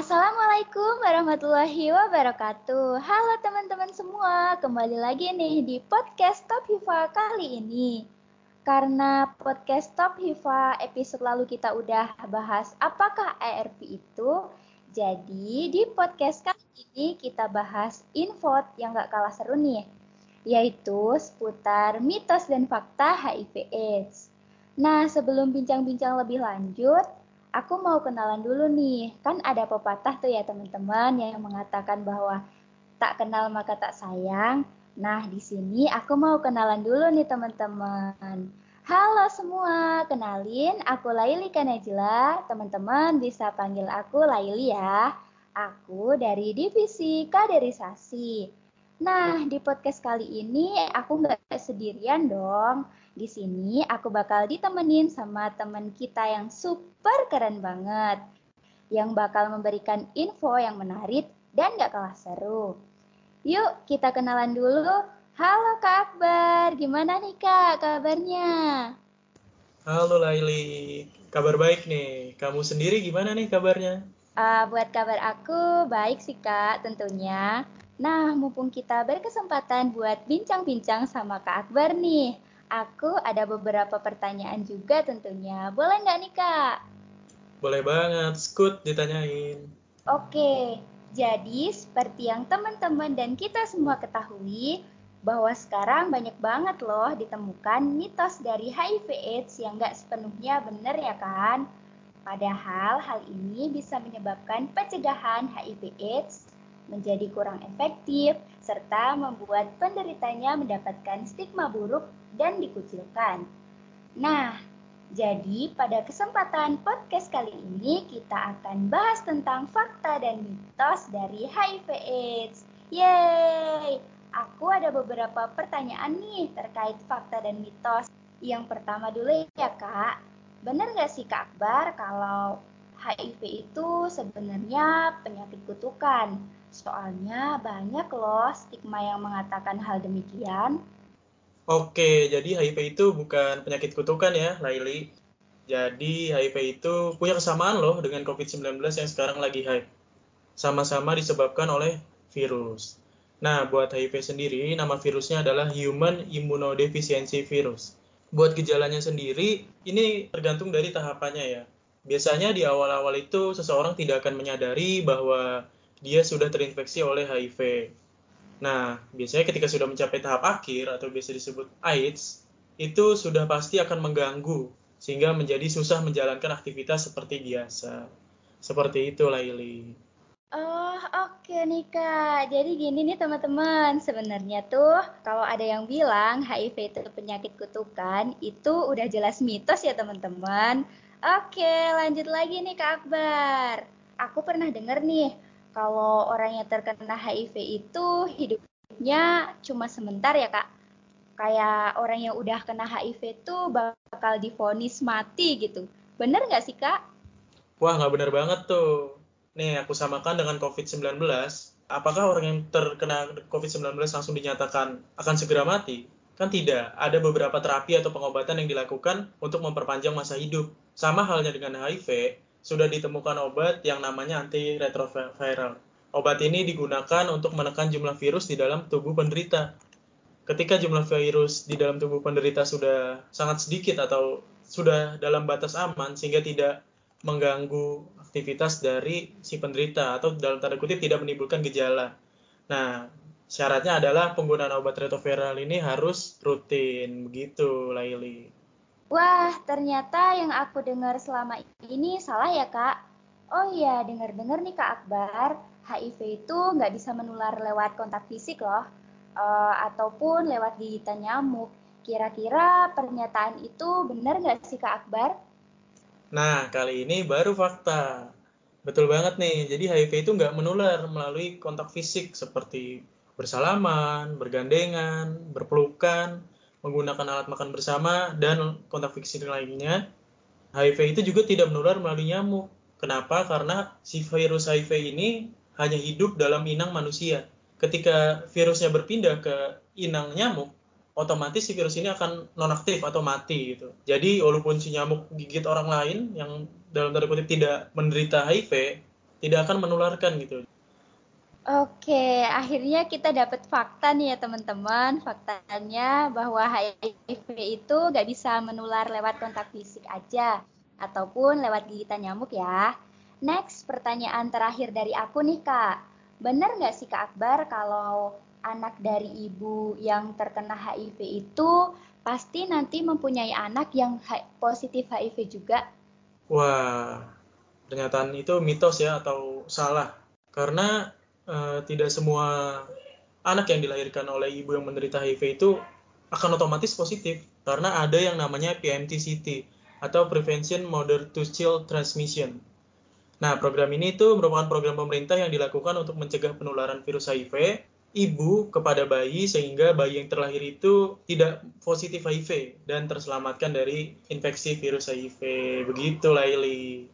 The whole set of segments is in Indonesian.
Assalamualaikum warahmatullahi wabarakatuh. Halo teman-teman semua, kembali lagi nih di podcast Top Hiva kali ini. Karena podcast Top Hiva episode lalu kita udah bahas apakah ARP itu, jadi di podcast kali ini kita bahas info yang gak kalah seru nih, yaitu seputar mitos dan fakta HIV AIDS. Nah, sebelum bincang-bincang lebih lanjut, aku mau kenalan dulu nih. Kan ada pepatah tuh ya teman-teman yang mengatakan bahwa tak kenal maka tak sayang. Nah, di sini aku mau kenalan dulu nih teman-teman. Halo semua, kenalin aku Laili Kanajila. Teman-teman bisa panggil aku Laili ya. Aku dari divisi kaderisasi. Nah, di podcast kali ini aku nggak sendirian dong. Di sini aku bakal ditemenin sama temen kita yang super keren banget. Yang bakal memberikan info yang menarik dan gak kalah seru. Yuk kita kenalan dulu. Halo Kak Akbar, gimana nih Kak kabarnya? Halo Laili, kabar baik nih. Kamu sendiri gimana nih kabarnya? Uh, buat kabar aku baik sih Kak tentunya. Nah, mumpung kita berkesempatan buat bincang-bincang sama Kak Akbar nih, Aku ada beberapa pertanyaan juga tentunya. Boleh nggak nih, Kak? Boleh banget. Skut ditanyain. Oke, jadi seperti yang teman-teman dan kita semua ketahui, bahwa sekarang banyak banget loh ditemukan mitos dari HIV AIDS yang nggak sepenuhnya benar ya kan? Padahal hal ini bisa menyebabkan pencegahan HIV AIDS menjadi kurang efektif, serta membuat penderitanya mendapatkan stigma buruk dan dikucilkan. Nah, jadi pada kesempatan podcast kali ini kita akan bahas tentang fakta dan mitos dari HIV AIDS. Yeay! Aku ada beberapa pertanyaan nih terkait fakta dan mitos. Yang pertama dulu ya kak, benar nggak sih kak Akbar kalau HIV itu sebenarnya penyakit kutukan? Soalnya banyak loh stigma yang mengatakan hal demikian. Oke, jadi HIV itu bukan penyakit kutukan ya, Laili. Jadi HIV itu punya kesamaan loh dengan COVID-19 yang sekarang lagi hype. Sama-sama disebabkan oleh virus. Nah, buat HIV sendiri, nama virusnya adalah Human Immunodeficiency Virus. Buat gejalanya sendiri, ini tergantung dari tahapannya ya. Biasanya di awal-awal itu seseorang tidak akan menyadari bahwa dia sudah terinfeksi oleh HIV. Nah, biasanya ketika sudah mencapai tahap akhir atau biasa disebut AIDS, itu sudah pasti akan mengganggu sehingga menjadi susah menjalankan aktivitas seperti biasa. Seperti itu, Laili. Oh, oke okay nih Kak. Jadi gini nih teman-teman, sebenarnya tuh kalau ada yang bilang HIV itu penyakit kutukan, itu udah jelas mitos ya teman-teman. Oke, lanjut lagi nih Kak Akbar. Aku pernah dengar nih, kalau orang yang terkena HIV itu hidupnya cuma sebentar ya kak. Kayak orang yang udah kena HIV itu bakal difonis mati gitu. Bener nggak sih kak? Wah nggak bener banget tuh. Nih aku samakan dengan COVID-19. Apakah orang yang terkena COVID-19 langsung dinyatakan akan segera mati? Kan tidak. Ada beberapa terapi atau pengobatan yang dilakukan untuk memperpanjang masa hidup. Sama halnya dengan HIV, sudah ditemukan obat yang namanya antiretroviral. Obat ini digunakan untuk menekan jumlah virus di dalam tubuh penderita. Ketika jumlah virus di dalam tubuh penderita sudah sangat sedikit atau sudah dalam batas aman sehingga tidak mengganggu aktivitas dari si penderita atau dalam tanda kutip tidak menimbulkan gejala. Nah, syaratnya adalah penggunaan obat retroviral ini harus rutin begitu, Laili. Wah, ternyata yang aku dengar selama ini salah ya, Kak. Oh iya, dengar-dengar nih Kak Akbar, HIV itu nggak bisa menular lewat kontak fisik loh, uh, ataupun lewat gigitan nyamuk. Kira-kira pernyataan itu benar nggak sih Kak Akbar? Nah, kali ini baru fakta. Betul banget nih, jadi HIV itu nggak menular melalui kontak fisik seperti bersalaman, bergandengan, berpelukan, menggunakan alat makan bersama, dan kontak fisik lainnya, HIV itu juga tidak menular melalui nyamuk. Kenapa? Karena si virus HIV ini hanya hidup dalam inang manusia. Ketika virusnya berpindah ke inang nyamuk, otomatis si virus ini akan nonaktif atau mati gitu. Jadi walaupun si nyamuk gigit orang lain yang dalam tanda kutip tidak menderita HIV, tidak akan menularkan gitu. Oke, akhirnya kita dapat fakta nih ya teman-teman. Faktanya bahwa HIV itu nggak bisa menular lewat kontak fisik aja, ataupun lewat gigitan nyamuk ya. Next, pertanyaan terakhir dari aku nih kak. Benar nggak sih kak Akbar kalau anak dari ibu yang terkena HIV itu pasti nanti mempunyai anak yang positif HIV juga? Wah, pernyataan itu mitos ya atau salah. Karena uh, tidak semua anak yang dilahirkan oleh ibu yang menderita HIV itu akan otomatis positif karena ada yang namanya PMTCT atau Prevention Mother to Child Transmission. Nah, program ini itu merupakan program pemerintah yang dilakukan untuk mencegah penularan virus HIV ibu kepada bayi sehingga bayi yang terlahir itu tidak positif HIV dan terselamatkan dari infeksi virus HIV. Begitu, Laili.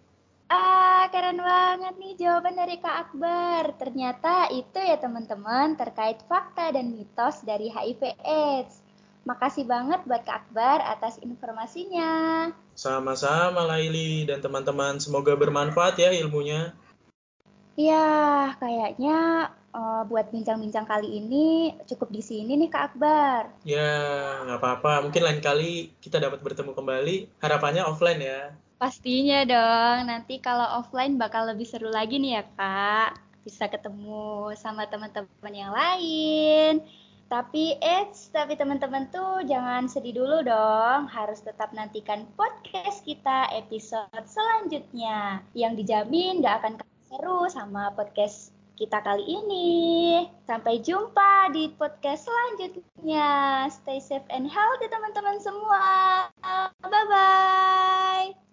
Ah, keren banget nih jawaban dari Kak Akbar. Ternyata itu ya teman-teman terkait fakta dan mitos dari HIV AIDS. Makasih banget buat Kak Akbar atas informasinya. Sama-sama Laili dan teman-teman, semoga bermanfaat ya ilmunya. Ya, kayaknya uh, buat bincang-bincang kali ini cukup di sini nih Kak Akbar. Ya, nggak apa-apa. Mungkin lain kali kita dapat bertemu kembali. Harapannya offline ya. Pastinya dong, nanti kalau offline bakal lebih seru lagi nih ya kak. Bisa ketemu sama teman-teman yang lain. Tapi eits, tapi teman-teman tuh jangan sedih dulu dong. Harus tetap nantikan podcast kita episode selanjutnya. Yang dijamin gak akan seru sama podcast kita kali ini. Sampai jumpa di podcast selanjutnya. Stay safe and healthy teman-teman semua. Bye-bye.